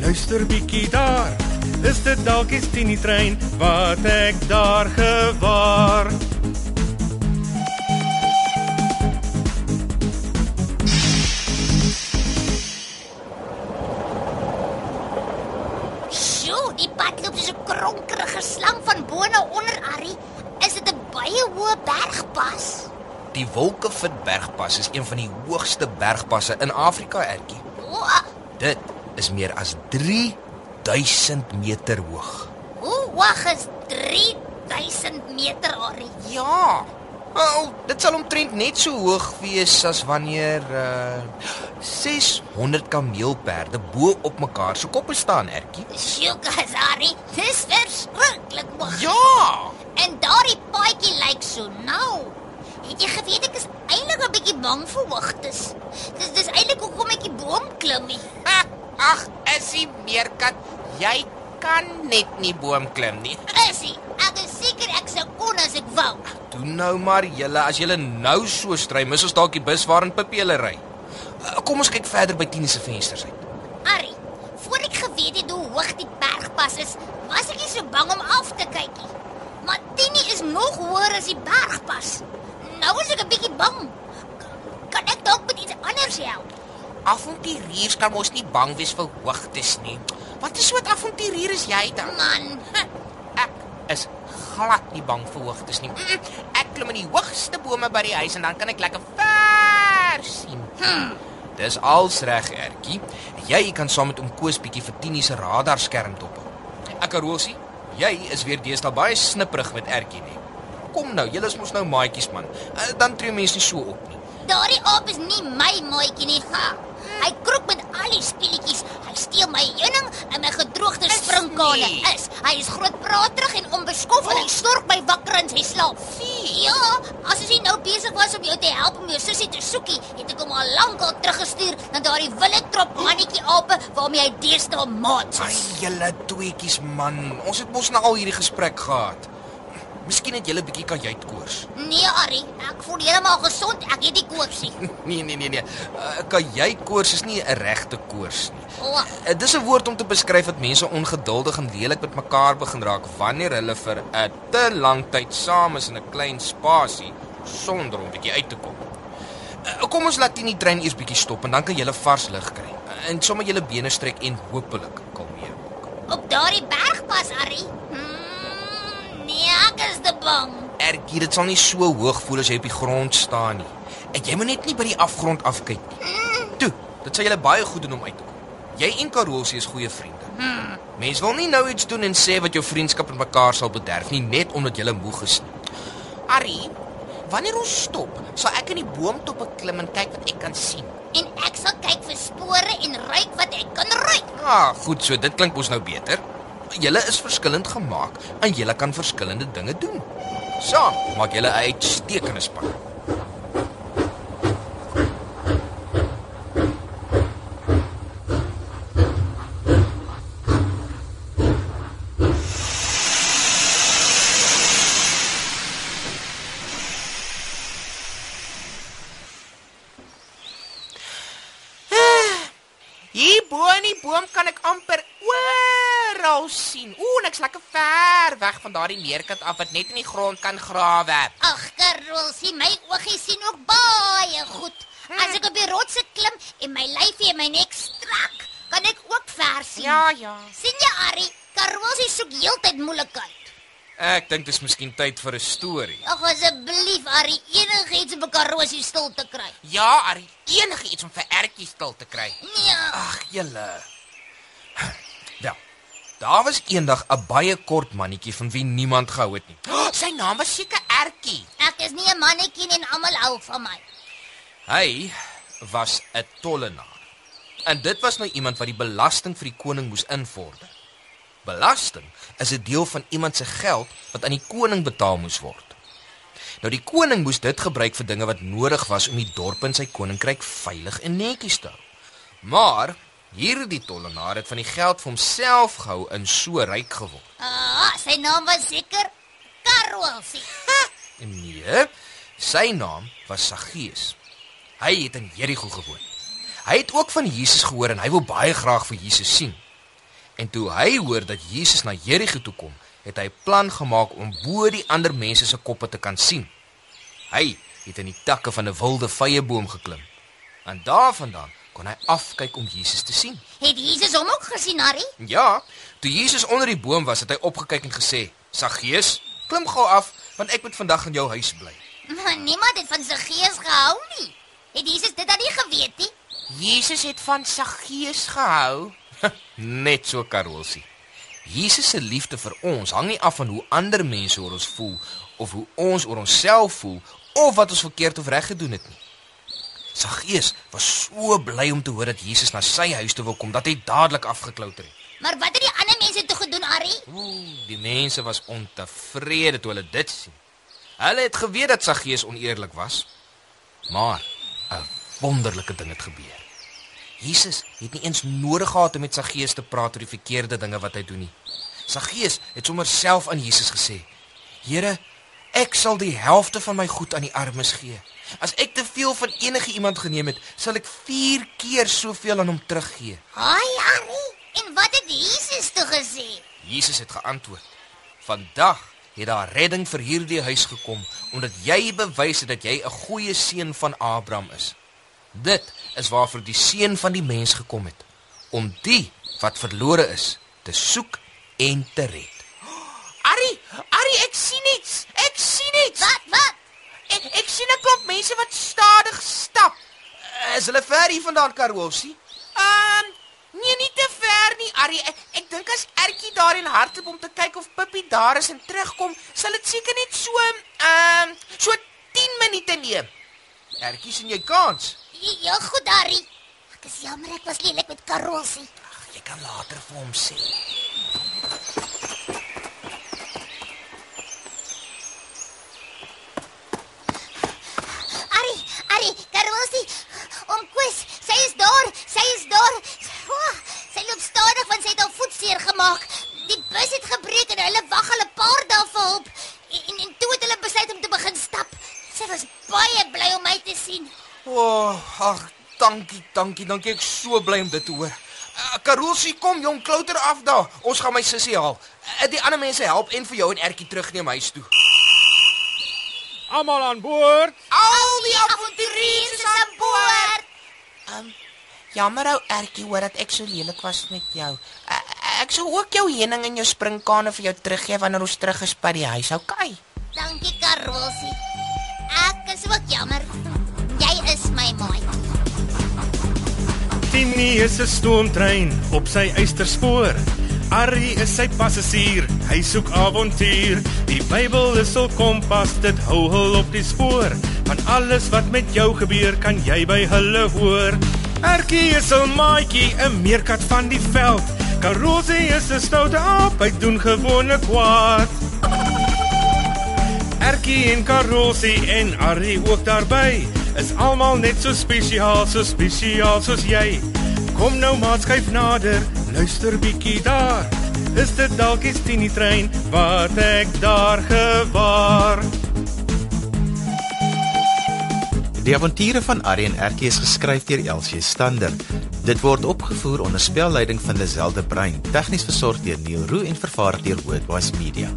luister bietjie daar. Is dit dalk die Tini trein wat ek daar gewaar? Sjoe, die pad loop 'n kronkerige slang van bo na onder Arrie. Is dit 'n baie hoë bergpas? Die Wolkefit bergpas is een van die hoogste bergpasse in Afrika, Ertjie. Dit is meer as 3000 meter hoog. hoe hoog is 3000 meter Arrie? Ja. Wel, dit sal omtrent net so hoog wees as wanneer uh 600 kameelperde bo op mekaar se koppe staan, Ertjie. Sjoe, Arrie, dis verskriklik hoog. Ja. En daardie paadjie lyk so nou. Het jy geweet ek is eintlik 'n bietjie bang vir hoogtes. Dis dis eintlik hoekom ek die boom klim nie. Ag, jy meerkat? Jy kan net nie boom klim nie. Isie, ek is seker ek sou kon as ek wou. Doen nou maar julle as julle nou so stry, mis ons dalk die bus waarin Pippi hulle ry. Uh, Kom ons kyk verder by Tini se vensters uit. Arrie, voor ek geweet het hoe hoog die bergpas is, was ek nie so bang om af te kyk nie. Maar Tini is nog hoër as die bergpas. Nou is ek 'n bietjie bang. Kan ek dalk met iets anders help? Avonturiers kan mos nie bang wees vir hoogtes nie. Wat 'n soort avonturier is jy dan? Man, Ek is glad nie bang vir hoogtes nie. Ek klim in die hoogste bome by die huis en dan kan ek lekker ver sien. Hmm. Dis als reg, Ertjie. Jy kan saam met oom Koos bietjie vir Tini se radarskerm dop. Ek Rosie, jy is weer deesdae baie snipperig met Ertjie nie. Kom nou, julle is mos nou maatjies man. Uh, Dan tree mense nie so op nie. daardie aap is nie my maatjie nie. Ha. Hy kroop met al die speletjies. Hy steel my heuning en my gedroogde nie. Is. Hy is groot praterig en onbeskof en hy snork my wakker in sy slaap. Ja, as hy nou besig was om jou te help om jou sussie te soekie, het ek hom al lankal teruggestuur na daardie wille trop mannetjie ape waarmee hy deesdae maats Ai, is. julle tweetjies man. Ons het mos nou al hierdie gesprek gehad. Miskien het julle bietjie kajuitkoors. Nee, Ari, ek voel heeltemal gesond. Ek het nie koors nie. Nee nee nee nee. Uh, kajuitkoors is nie 'n regte koors nie. O, Uh, dis 'n woord om te beskryf dat mense ongeduldig en lelik met mekaar begin raak wanneer hulle vir 'n te lang tyd saam is in 'n klein spasie sonder om bietjie uit te kom. Uh, kom ons laat die trein eers bietjie stop en dan kan jy vars lug kry. Uh, en sommer jou bene strek en hopelik kalmeer. op daardie bergpas, Ari. Hmm, nee, ek is te bang. Ertjie, dit sal nie so hoog voel as jy op die grond staan nie. En jy moet net nie by die afgrond afkyk nie. Toe, dit sal julle baie goed doen om uit te kom. Jy en Karosie is goeie vriende. Hmm. Mense wil nie nou iets doen en sê wat jou vriendskap met mekaar sal bederf nie net omdat julle moeg is nie. Ari, wanneer ons stop, sal ek in die boomtoppe klim en kyk wat ek kan sien. En ek sal kyk vir spore en ruik wat ek kan ruik. Ah, goed so, dit klink mos nou beter. Julle is verskillend gemaak en julle kan verskillende dinge doen. Saam maak julle 'n uitstekende span. Hier bo in die boom kan ek amper oral sien. Ooh, en ek's lekker ver weg van daardie meerkat af wat net in die grond kan grawe. Ag, Karolsie, my oogies sien ook baie goed. As ek op die rotse klim en my lyfie en my nek strak, kan ek ook ver sien. Ja, ja. sien jy, Ari? Karolsie soek heeltyd moeilikheid. Ek dink dis miskien tyd vir 'n storie. Ag asseblief, Harry, enigiets om karosie stil te kry. Ja, Arie, enige iets om vir Ertjie stil te kry. Nee. Ag, julle. Daar was eendag 'n baie kort mannetjie van wie niemand gehou het nie. Oh, sy naam was seker Ertjie. Ek is nie 'n mannetjie en almal hou van my. Hy was 'n tollenaar. En dit was nou iemand wat die belasting vir die koning moes invorder. Belasting is 'n deel van iemand se geld wat aan die koning betaal moes word. Nou die koning moes dit gebruik vir dinge wat nodig was om die dorp en sy koninkryk veilig en netjies te hou. Maar hierdie tollenaar het van die geld vir homself gehou en so ryk geword. Ah, sy naam was seker Karosie. Nee, sy naam was Saggeus. Hy het in Jerigo gewoon. Hy het ook van Jesus gehoor en hy wou baie graag vir Jesus sien. En toe hy hoor dat Jesus na Jerigo toe kom, het hy 'n plan gemaak om bo die ander mense se koppe te kan sien. Hy het in die takke van 'n wilde vyeboom geklim. En daarvandaan kon hy afkyk om Jesus te sien. Het Jesus hom ook gesien, Harry? Ja, toe Jesus onder die boom was, het hy opgekyk en gesê: "Saggeus, klim gou af, want ek moet vandag in jou huis bly." Maar niemand het van sy gees gehou nie. Het Jesus dit dan nie geweet nie? Jesus het van Saggeus gehou. Net so Karolsie. Jesus se liefde vir ons hang nie af van hoe ander mense oor ons voel of hoe ons oor onsself voel of wat ons verkeerd of reg gedoen het nie. Saggeus was so bly om te hoor dat Jesus na sy huis toe wil kom dat hy dadelik afgeklouter het. Maar wat het die ander mense toe gedoen, Harry? Ooh, die mense was ontevrede toe hulle dit sien. Hulle het geweet dat Saggeus oneerlik was, maar 'n wonderlike ding het gebeur. Jesus het nie eens nodig gehad om met Saggeus te praat oor die verkeerde dinge wat hy doen nie. Saggeus het sommer self aan Jesus gesê: "Here, ek sal die helfte van my goed aan die armes gee. As ek te veel van enige iemand geneem het, sal ek 4 keer soveel aan hom teruggee." Haai, Harry. En wat het Jesus toe gesê? Jesus het geantwoord: "Vandag het daar redding vir hierdie huis gekom omdat jy bewys het dat jy 'n goeie seun van Abraham is. Dit is waarvoor die seun van die mens gekom het, om die wat verlore is te soek en te red." Arie, Arie, ek sien iets. Ek sien iets. Wat, wat? Ek ek sien 'n klomp mense wat stadig stap. Is hulle ver hier vandaan, Karolsie? Ehm, nee, nie te ver nie, Arie. Ek, ek dink as Ertjie daarin hardloop om te kyk of Pippi daar is en terugkom, sal dit seker net so ehm so 10 minute neem. Ertjie sien jy kans. Ja, ja, goed, Harry. Ek is jammer ek was lelik met Karosie. Jy kan later vir hom sê. Harry, Harry, Karosie. Oom Koos, sy is daar. Sy is daar. Oh, sy loop stadig want sy het haar voet seer gemaak. Die bus het gebreek en hulle wag al 'n paar dae vir hulp. En, en, en toe het hulle besluit om te begin stap. Sy was baie bly om my te sien. O, oh, ag, dankie, dankie, dankie. Ek so bly om dit te hoor. Uh, Karolsie, kom jong, klouter af daar. Ons gaan my sussie haal. Uh, die ander mense help en vir jou en Ertjie terugneem huis toe. Almal aan boord. Al Die avonturiers is aan boord. Ehm jammer ou Ertjie hoor dat ek so lelik was met jou. Uh, ek sou ook jou heuning en jou springkane vir jou teruggee wanneer ons terug is by die huis, okay? Dankie, Karosie. Is ook jammer. Jy is my maat. Tini is 'n stoomtrein op sy eysterspoor. Arrie is sy passasier, hy soek avontuur. Die Bybel is hul kompas, dit hou hul op die spoor. Van alles wat met jou gebeur, kan jy by hulle hoor. Erkie is 'n maatjie, 'n meerkat van die veld. Karosie is 'n stoute aap, hy doen gewone kwaad. Erkie en Karosie en Arrie ook daarby is almal net so spesiaal, so spesiaal soos jy. Kom nou maar skuif nader, luister bietjie daar. Is dit dalk die Tini trein wat ek daar gewaar? Die avonture van Arrie en Erkie is geskryf deur Elsie Stander. Dit word opgevoer onder spelleiding van Lazelle de Bruin, tegnies versorg deur Neil Roo en vervaar deur Worldwide Media.